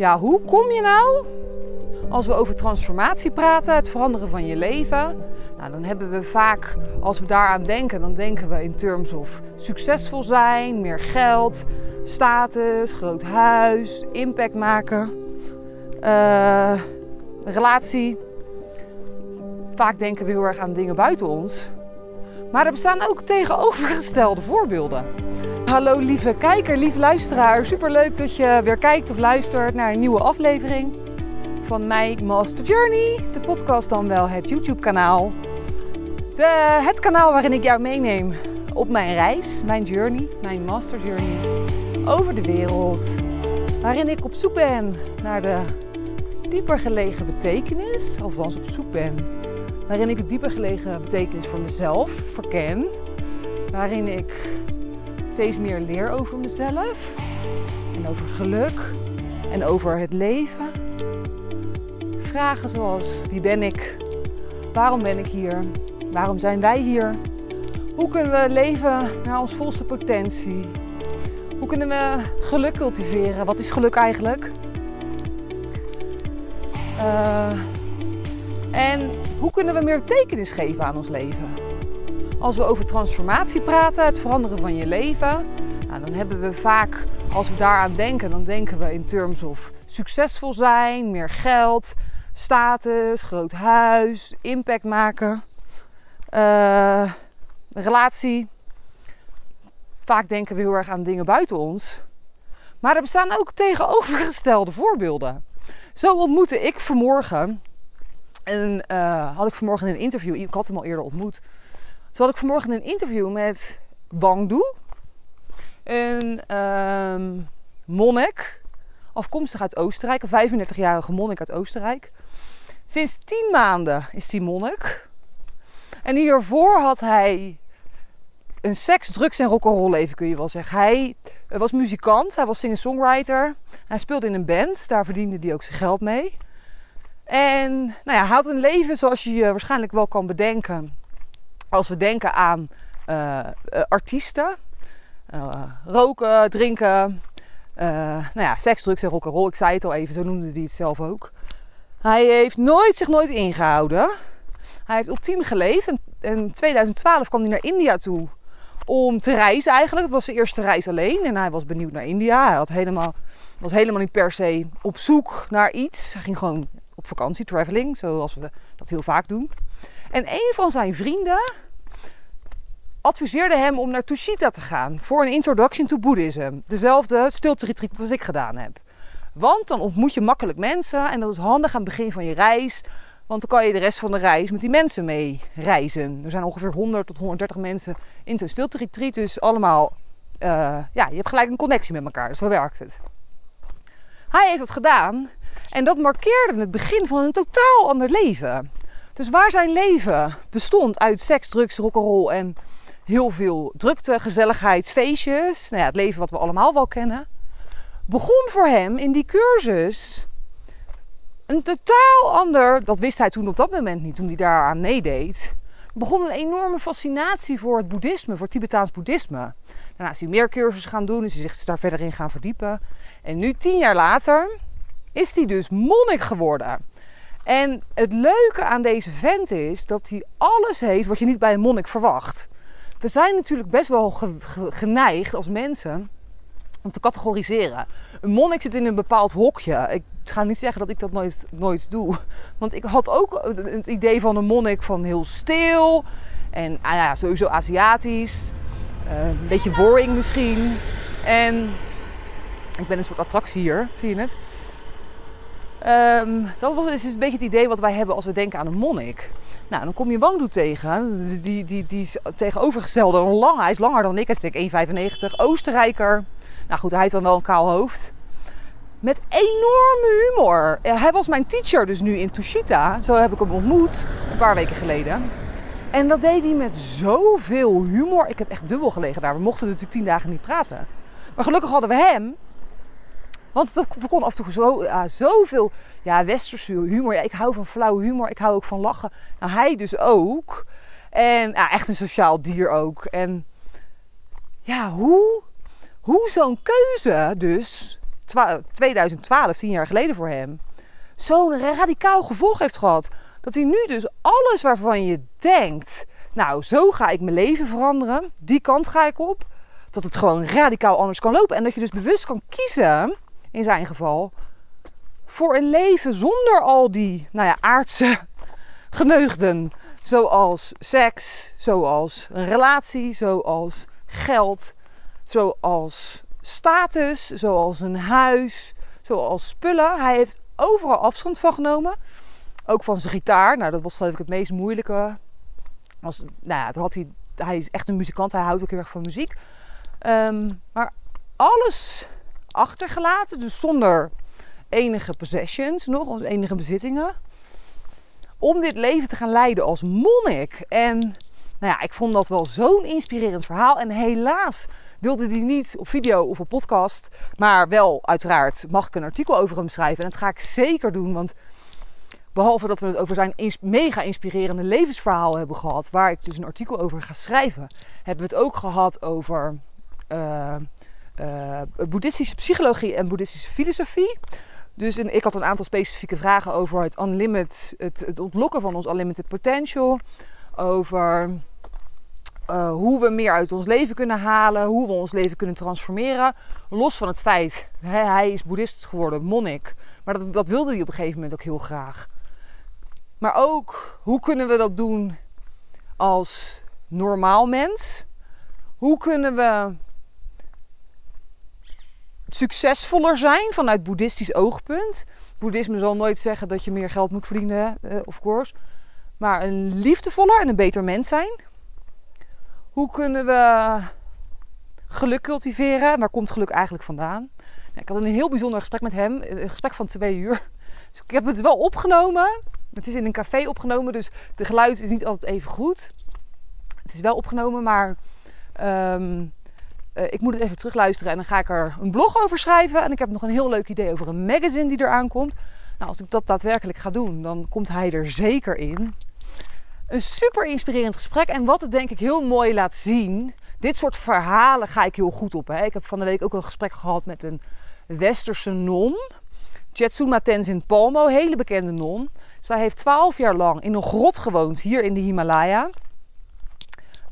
Ja, hoe kom je nou als we over transformatie praten, het veranderen van je leven? Nou, dan hebben we vaak, als we daaraan denken, dan denken we in terms of succesvol zijn, meer geld, status, groot huis, impact maken, uh, relatie. Vaak denken we heel erg aan dingen buiten ons. Maar er bestaan ook tegenovergestelde voorbeelden. Hallo lieve kijker, lieve luisteraar. Super leuk dat je weer kijkt of luistert naar een nieuwe aflevering van My Master Journey. De podcast dan wel het YouTube kanaal. De, het kanaal waarin ik jou meeneem op mijn reis, mijn journey, mijn Master Journey over de wereld. Waarin ik op zoek ben naar de dieper gelegen betekenis, of althans op zoek ben. Waarin ik de dieper gelegen betekenis voor mezelf verken. Waarin ik steeds meer leer over mezelf en over geluk en over het leven. Vragen zoals wie ben ik? Waarom ben ik hier? Waarom zijn wij hier? Hoe kunnen we leven naar ons volste potentie? Hoe kunnen we geluk cultiveren? Wat is geluk eigenlijk? Uh, en hoe kunnen we meer betekenis geven aan ons leven? Als we over transformatie praten, het veranderen van je leven, nou, dan hebben we vaak, als we daaraan denken, dan denken we in terms of succesvol zijn, meer geld, status, groot huis, impact maken, uh, relatie. Vaak denken we heel erg aan dingen buiten ons. Maar er bestaan ook tegenovergestelde voorbeelden. Zo ontmoette ik vanmorgen, en uh, had ik vanmorgen een interview, ik had hem al eerder ontmoet. Zo had ik vanmorgen een interview met Bang Doe, een um, monnik, afkomstig uit Oostenrijk, een 35-jarige monnik uit Oostenrijk. Sinds 10 maanden is die monnik. En hiervoor had hij een seks, drugs en rock'n'roll leven kun je wel zeggen. Hij was muzikant, hij was singer-songwriter. Hij speelde in een band, daar verdiende hij ook zijn geld mee. En nou ja, hij had een leven zoals je je waarschijnlijk wel kan bedenken. Als we denken aan uh, artiesten. Uh, roken, drinken. nou ja, seks, drugs en rock'n'roll. Ik zei het al even, zo noemde hij het zelf ook. Hij heeft nooit, zich nooit ingehouden. Hij heeft ultiem geleefd. En in 2012 kwam hij naar India toe om te reizen eigenlijk. Het was zijn eerste reis alleen en hij was benieuwd naar India. Hij had helemaal, was helemaal niet per se op zoek naar iets. Hij ging gewoon op vakantie, traveling, zoals we dat heel vaak doen. En een van zijn vrienden adviseerde hem om naar Tushita te gaan voor een introduction to Boeddhism. Dezelfde stilte als ik gedaan heb. Want dan ontmoet je makkelijk mensen en dat is handig aan het begin van je reis. Want dan kan je de rest van de reis met die mensen mee reizen. Er zijn ongeveer 100 tot 130 mensen in zo'n stilte. Dus allemaal, uh, ja, je hebt gelijk een connectie met elkaar. Zo werkt het. Hij heeft dat gedaan en dat markeerde het begin van een totaal ander leven. Dus waar zijn leven bestond uit seks, drugs, rock'n'roll en heel veel drukte, gezelligheid, feestjes. Nou ja, het leven wat we allemaal wel kennen. Begon voor hem in die cursus een totaal ander, dat wist hij toen op dat moment niet, toen hij daaraan meedeed, begon een enorme fascinatie voor het boeddhisme, voor Tibetaans boeddhisme. Daarna is hij meer cursussen gaan doen, is hij zich daar verder in gaan verdiepen. En nu, tien jaar later, is hij dus monnik geworden. En het leuke aan deze vent is dat hij alles heeft wat je niet bij een monnik verwacht. We zijn natuurlijk best wel geneigd als mensen om te categoriseren. Een monnik zit in een bepaald hokje. Ik ga niet zeggen dat ik dat nooit, nooit doe. Want ik had ook het idee van een monnik van heel stil. En ah ja, sowieso Aziatisch. Uh, een beetje boring misschien. En ik ben een soort attractie hier, zie je het? Um, dat was dus een beetje het idee wat wij hebben als we denken aan een monnik. Nou, dan kom je Wangdoe tegen. Die, die, die is tegenovergestelde lang. Hij is langer dan ik. Hij is denk ik 1,95. Oostenrijker. Nou goed, hij heeft dan wel een kaal hoofd. Met enorme humor. Hij was mijn teacher dus nu in Tushita. Zo heb ik hem ontmoet. Een paar weken geleden. En dat deed hij met zoveel humor. Ik heb echt dubbel gelegen daar. We mochten natuurlijk tien dagen niet praten. Maar gelukkig hadden we hem. Want we konden af en toe zo, ja, zoveel ja, westerse humor. Ja, ik hou van flauwe humor. Ik hou ook van lachen. Nou, hij dus ook. En ja, echt een sociaal dier ook. En ja, hoe, hoe zo'n keuze dus 2012, tien jaar geleden voor hem, zo'n radicaal gevolg heeft gehad. Dat hij nu dus alles waarvan je denkt, nou zo ga ik mijn leven veranderen, die kant ga ik op, dat het gewoon radicaal anders kan lopen. En dat je dus bewust kan kiezen, in zijn geval, voor een leven zonder al die nou ja, aardse geneugden. Zoals seks, zoals een relatie, zoals geld, zoals status, zoals een huis, zoals spullen. Hij heeft overal afstand van genomen. Ook van zijn gitaar. Nou, dat was geloof ik het meest moeilijke. Was, nou ja, had hij, hij is echt een muzikant. Hij houdt ook heel erg van muziek. Um, maar alles achtergelaten. Dus zonder enige possessions nog, enige bezittingen. Om dit leven te gaan leiden als monnik. En nou ja, ik vond dat wel zo'n inspirerend verhaal. En helaas wilde hij niet op video of op podcast. Maar wel, uiteraard, mag ik een artikel over hem schrijven. En dat ga ik zeker doen, want behalve dat we het over zijn mega inspirerende levensverhaal hebben gehad, waar ik dus een artikel over ga schrijven, hebben we het ook gehad over uh, uh, boeddhistische psychologie en boeddhistische filosofie. Dus ik had een aantal specifieke vragen over het, unlimited, het, het ontlokken van ons unlimited potential. Over uh, hoe we meer uit ons leven kunnen halen, hoe we ons leven kunnen transformeren. Los van het feit, hè, hij is boeddhist geworden, monnik. Maar dat, dat wilde hij op een gegeven moment ook heel graag. Maar ook, hoe kunnen we dat doen als normaal mens? Hoe kunnen we succesvoller zijn vanuit boeddhistisch oogpunt? Boeddhisme zal nooit zeggen dat je meer geld moet verdienen, uh, of course. Maar een liefdevoller en een beter mens zijn. Hoe kunnen we geluk cultiveren? Waar komt geluk eigenlijk vandaan? Ik had een heel bijzonder gesprek met hem. Een gesprek van twee uur. Dus ik heb het wel opgenomen. Het is in een café opgenomen, dus de geluid is niet altijd even goed. Het is wel opgenomen, maar um, uh, ik moet het even terugluisteren en dan ga ik er een blog over schrijven. En ik heb nog een heel leuk idee over een magazine die eraan komt. Nou, als ik dat daadwerkelijk ga doen, dan komt hij er zeker in. Een super inspirerend gesprek en wat het denk ik heel mooi laat zien. Dit soort verhalen ga ik heel goed op. Hè. Ik heb van de week ook een gesprek gehad met een westerse non. Jetsuma Tenzin Palmo, hele bekende non. Zij heeft twaalf jaar lang in een grot gewoond hier in de Himalaya.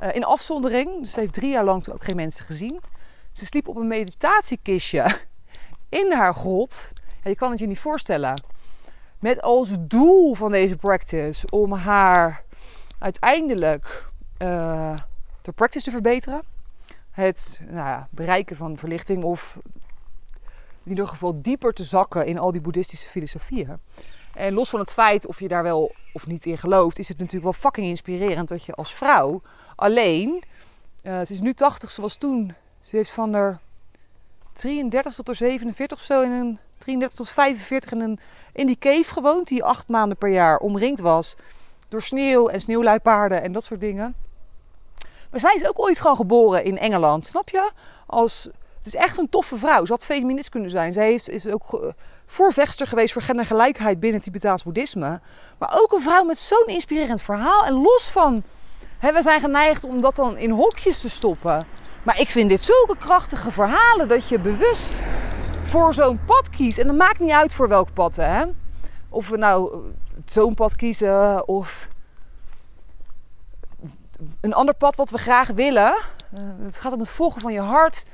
Uh, in afzondering, dus ze heeft drie jaar lang ook geen mensen gezien. Ze sliep op een meditatiekistje in haar grot. Je kan het je niet voorstellen. Met als doel van deze practice om haar uiteindelijk uh, de practice te verbeteren. Het nou ja, bereiken van verlichting of in ieder geval dieper te zakken in al die boeddhistische filosofieën. En los van het feit of je daar wel of niet in gelooft, is het natuurlijk wel fucking inspirerend dat je als vrouw alleen, ze is nu 80, ze was toen, ze heeft van er 33 tot er 47 of zo, in een 33 tot 45 in, een, in die cave gewoond, die acht maanden per jaar omringd was door sneeuw en sneeuwluipaarden en dat soort dingen. Maar zij is ook ooit gewoon geboren in Engeland, snap je? Als, het is echt een toffe vrouw. Ze had feminist kunnen zijn. Zij is, is ook voorvechter geweest voor gendergelijkheid binnen Tibetaans boeddhisme. Maar ook een vrouw met zo'n inspirerend verhaal. En los van, hè, we zijn geneigd om dat dan in hokjes te stoppen. Maar ik vind dit zulke krachtige verhalen dat je bewust voor zo'n pad kiest. En dat maakt niet uit voor welk pad, hè. Of we nou zo'n pad kiezen of een ander pad wat we graag willen. Uh, het gaat om het volgen van je hart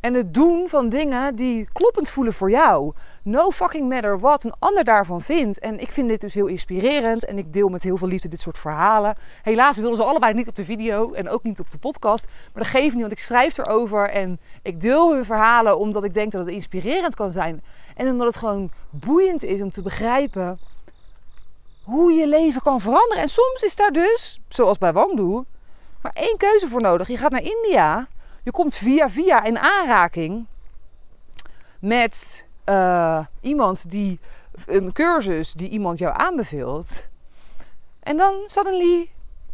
en het doen van dingen die kloppend voelen voor jou. No fucking matter wat een ander daarvan vindt. En ik vind dit dus heel inspirerend en ik deel met heel veel liefde dit soort verhalen. Helaas wilden ze allebei niet op de video en ook niet op de podcast. Maar dat geeft niet, want ik schrijf erover en ik deel hun verhalen omdat ik denk dat het inspirerend kan zijn. En omdat het gewoon boeiend is om te begrijpen hoe je leven kan veranderen. En soms is daar dus, zoals bij Wangdoe, maar één keuze voor nodig. Je gaat naar India, je komt via via in aanraking met uh, iemand die een cursus die iemand jou aanbeveelt. En dan suddenly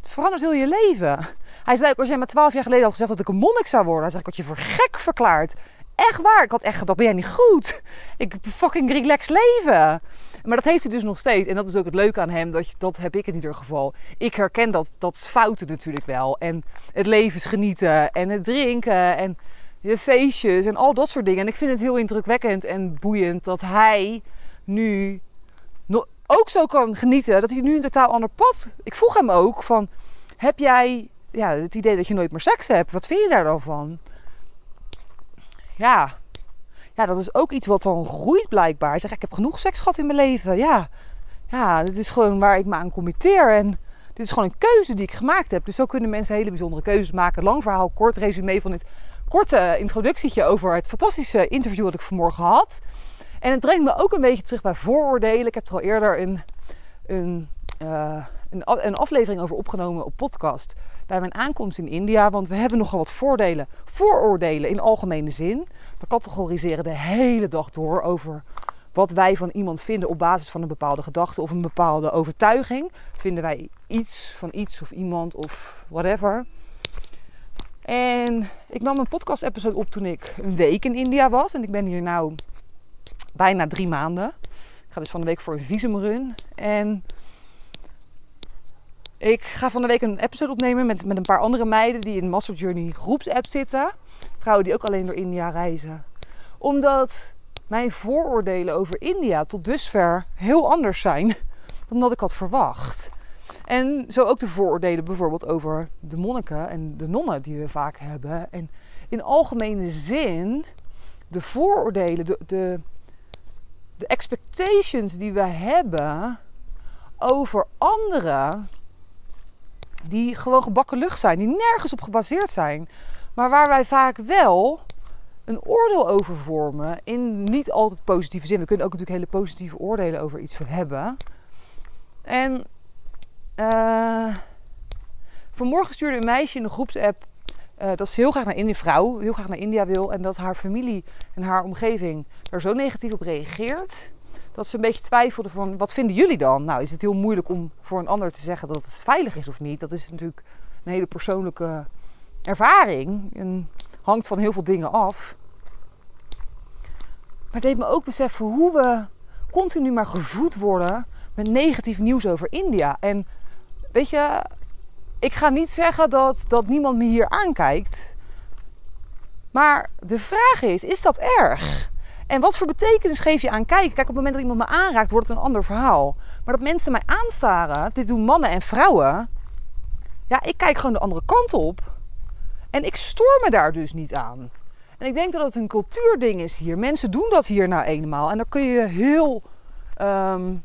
verandert heel je leven. Hij zei ook, als jij maar twaalf jaar geleden had gezegd dat ik een monnik zou worden, dan zeg ik, wat je voor gek verklaard. Echt waar, ik had echt gedacht, ben jij niet goed? Ik fucking relax leven. Maar dat heeft hij dus nog steeds. En dat is ook het leuke aan hem. Dat, dat heb ik in ieder geval. Ik herken dat, dat fouten natuurlijk wel. En het levensgenieten en het drinken. En je feestjes en al dat soort dingen. En ik vind het heel indrukwekkend en boeiend dat hij nu ook zo kan genieten. Dat hij nu een totaal ander pad. Ik vroeg hem ook van, heb jij ja, het idee dat je nooit meer seks hebt? Wat vind je daar dan van? Ja, ja, dat is ook iets wat dan groeit blijkbaar. Zegt, ik heb genoeg seks gehad in mijn leven. Ja, ja, dit is gewoon waar ik me aan committeer. En dit is gewoon een keuze die ik gemaakt heb. Dus zo kunnen mensen hele bijzondere keuzes maken. Lang verhaal, kort resume van dit korte introductietje over het fantastische interview dat ik vanmorgen had. En het brengt me ook een beetje terug bij vooroordelen. Ik heb er al eerder een, een, uh, een, een aflevering over opgenomen op podcast. Bij mijn aankomst in India. Want we hebben nogal wat voordelen, vooroordelen in algemene zin. We categoriseren de hele dag door over wat wij van iemand vinden op basis van een bepaalde gedachte of een bepaalde overtuiging. Vinden wij iets van iets of iemand of whatever. En ik nam een podcast episode op toen ik een week in India was. En ik ben hier nu bijna drie maanden. Ik ga dus van de week voor een visumrun. En ik ga van de week een episode opnemen met, met een paar andere meiden die in Master Journey groepsapp zitten. Vrouwen die ook alleen door India reizen. Omdat mijn vooroordelen over India tot dusver heel anders zijn dan dat ik had verwacht. En zo ook de vooroordelen bijvoorbeeld over de monniken en de nonnen die we vaak hebben. En in algemene zin de vooroordelen, de, de, de expectations die we hebben over anderen, die gewoon gebakken lucht zijn, die nergens op gebaseerd zijn, maar waar wij vaak wel een oordeel over vormen in niet altijd positieve zin. We kunnen ook natuurlijk hele positieve oordelen over iets hebben. En uh, vanmorgen stuurde een meisje in de groepsapp uh, dat ze heel graag naar India, vrouw, heel graag naar India wil. En dat haar familie en haar omgeving daar zo negatief op reageert. Dat ze een beetje twijfelde van, wat vinden jullie dan? Nou is het heel moeilijk om voor een ander te zeggen dat het veilig is of niet. Dat is natuurlijk een hele persoonlijke ervaring. En hangt van heel veel dingen af. Maar het deed me ook beseffen hoe we continu maar gevoed worden met negatief nieuws over India. En weet je, ik ga niet zeggen dat, dat niemand me hier aankijkt. Maar de vraag is, is dat erg? En wat voor betekenis geef je aan kijken? Kijk, op het moment dat iemand me aanraakt, wordt het een ander verhaal. Maar dat mensen mij aanstaren, dit doen mannen en vrouwen. Ja, ik kijk gewoon de andere kant op. En ik stoor me daar dus niet aan. En ik denk dat het een cultuurding is hier. Mensen doen dat hier nou eenmaal. En daar kun je heel um,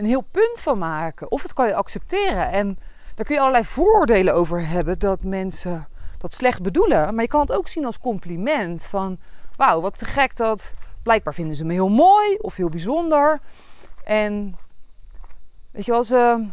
een heel punt van maken. Of het kan je accepteren. En daar kun je allerlei vooroordelen over hebben dat mensen dat slecht bedoelen. Maar je kan het ook zien als compliment. Van wauw, wat te gek dat. Blijkbaar vinden ze me heel mooi of heel bijzonder. En weet je wel, ze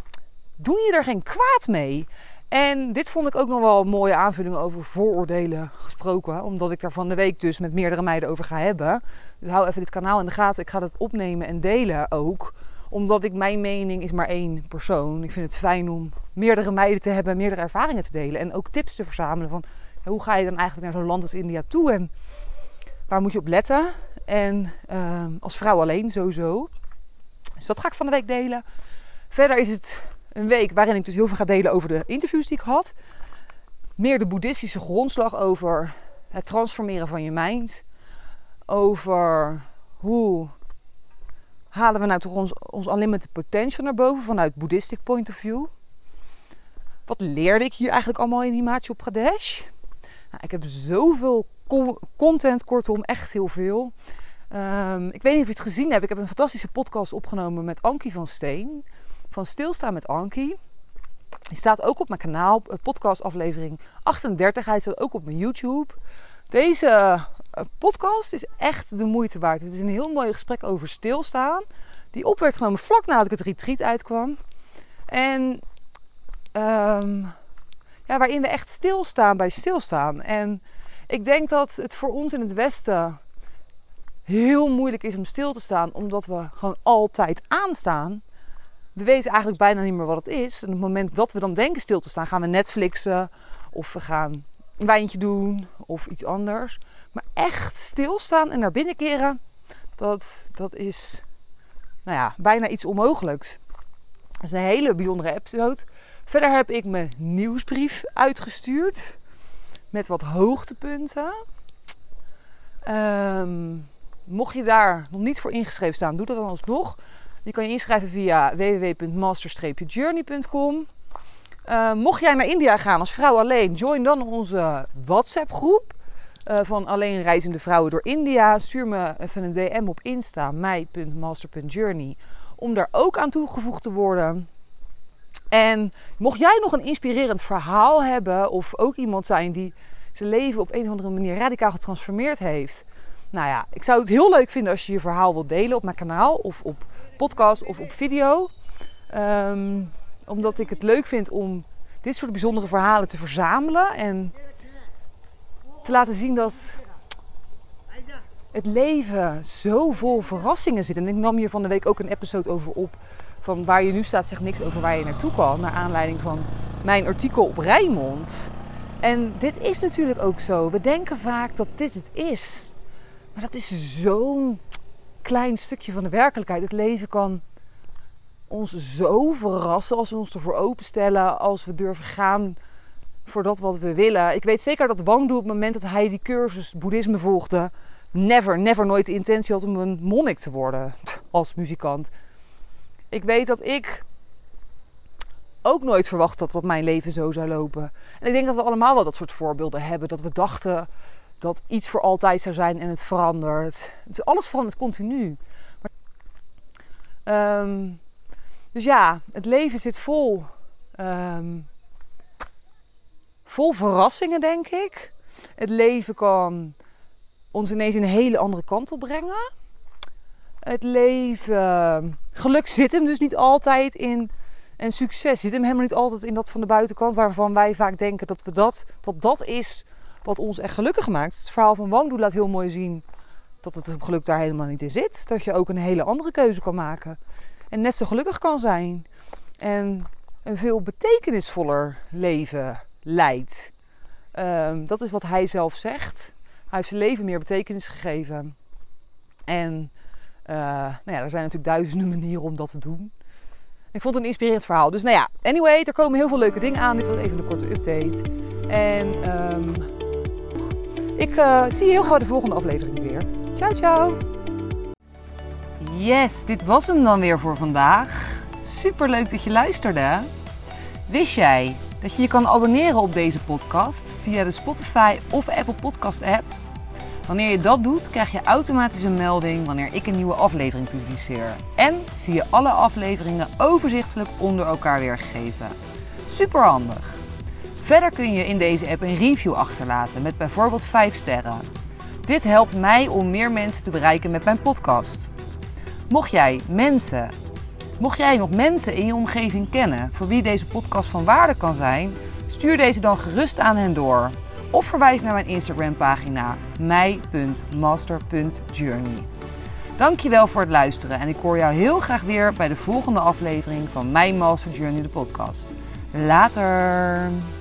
doen je er geen kwaad mee. En dit vond ik ook nog wel een mooie aanvulling over vooroordelen gesproken. Omdat ik daar van de week dus met meerdere meiden over ga hebben. Dus hou even dit kanaal in de gaten. Ik ga het opnemen en delen ook omdat ik mijn mening is maar één persoon. Ik vind het fijn om meerdere meiden te hebben, meerdere ervaringen te delen. En ook tips te verzamelen van hoe ga je dan eigenlijk naar zo'n land als India toe en waar moet je op letten. En ehm, als vrouw alleen sowieso. Dus dat ga ik van de week delen. Verder is het een week waarin ik dus heel veel ga delen over de interviews die ik had. Meer de boeddhistische grondslag over het transformeren van je mind. Over hoe halen we nou toch ons, ons unlimited potential naar boven vanuit boeddhistic point of view? Wat leerde ik hier eigenlijk allemaal in Himachal Pradesh? Nou, ik heb zoveel content, kortom, echt heel veel. Um, ik weet niet of je het gezien hebt. Ik heb een fantastische podcast opgenomen met Ankie van Steen. Van Stilstaan met Ankie. Die staat ook op mijn kanaal, podcast aflevering 38. Hij staat ook op mijn YouTube. Deze podcast is echt de moeite waard. Het is een heel mooi gesprek over stilstaan. Die op werd genomen vlak nadat ik het retreat uitkwam. En um, ja, waarin we echt stilstaan bij stilstaan. En ik denk dat het voor ons in het Westen heel moeilijk is om stil te staan, omdat we gewoon altijd aanstaan. We weten eigenlijk bijna niet meer wat het is. En op het moment dat we dan denken stil te staan, gaan we Netflixen of we gaan een wijntje doen of iets anders. Echt stilstaan en naar binnen keren, dat, dat is nou ja, bijna iets onmogelijks. Dat is een hele bijzondere episode. Verder heb ik mijn nieuwsbrief uitgestuurd. met wat hoogtepunten. Ehm, mocht je daar nog niet voor ingeschreven staan, doe dat dan alsnog. Je kan je inschrijven via www.master-journey.com. Uh, mocht jij naar India gaan als vrouw alleen, join dan onze WhatsApp groep uh, van alleen reizende vrouwen door India. Stuur me even een DM op Insta, mij.master.journey, om daar ook aan toegevoegd te worden. En mocht jij nog een inspirerend verhaal hebben, of ook iemand zijn die zijn leven op een of andere manier radicaal getransformeerd heeft. Nou ja, ik zou het heel leuk vinden als je je verhaal wilt delen op mijn kanaal of op podcast of op video. Um, omdat ik het leuk vind om dit soort bijzondere verhalen te verzamelen en te laten zien dat het leven zo vol verrassingen zit. En ik nam hier van de week ook een episode over op. Van waar je nu staat zegt niks over waar je naartoe kan. Naar aanleiding van mijn artikel op Rijnmond. En dit is natuurlijk ook zo. We denken vaak dat dit het is. Maar dat is zo'n klein stukje van de werkelijkheid. Het leven kan ons zo verrassen als we ons ervoor openstellen. Als we durven gaan voor dat wat we willen. Ik weet zeker dat Wang Doe op het moment dat hij die cursus boeddhisme volgde, never, never nooit de intentie had om een monnik te worden als muzikant. Ik weet dat ik ook nooit verwacht had dat mijn leven zo zou lopen. En ik denk dat we allemaal wel dat soort voorbeelden hebben. Dat we dachten dat iets voor altijd zou zijn en het verandert. Alles verandert continu. Um, dus ja, het leven zit vol um, vol verrassingen, denk ik. Het leven kan ons ineens een hele andere kant op brengen. Het leven, geluk zit hem dus niet altijd in. En succes zit hem helemaal niet altijd in dat van de buitenkant, waarvan wij vaak denken dat we dat, dat, dat is wat ons echt gelukkig maakt. Het verhaal van Wangdoe laat heel mooi zien dat het geluk daar helemaal niet in zit. Dat je ook een hele andere keuze kan maken. En net zo gelukkig kan zijn. En een veel betekenisvoller leven leidt. Um, dat is wat hij zelf zegt. Hij heeft zijn leven meer betekenis gegeven. En uh, nou ja, er zijn natuurlijk duizenden manieren om dat te doen. Ik vond het een inspirerend verhaal. Dus nou ja, anyway, er komen heel veel leuke dingen aan. Dit was even een korte update. En um, ik uh, zie je heel gauw de volgende aflevering weer. Ciao, ciao! Yes, dit was hem dan weer voor vandaag. Super leuk dat je luisterde. Wist jij dat je je kan abonneren op deze podcast via de Spotify of Apple Podcast app. Wanneer je dat doet, krijg je automatisch een melding wanneer ik een nieuwe aflevering publiceer. En zie je alle afleveringen overzichtelijk onder elkaar weergegeven. Super handig. Verder kun je in deze app een review achterlaten met bijvoorbeeld 5 sterren. Dit helpt mij om meer mensen te bereiken met mijn podcast. Mocht jij mensen Mocht jij nog mensen in je omgeving kennen voor wie deze podcast van waarde kan zijn, stuur deze dan gerust aan hen door. Of verwijs naar mijn Instagram pagina mij.master.journey. Dankjewel voor het luisteren en ik hoor jou heel graag weer bij de volgende aflevering van My Master Journey de podcast. Later!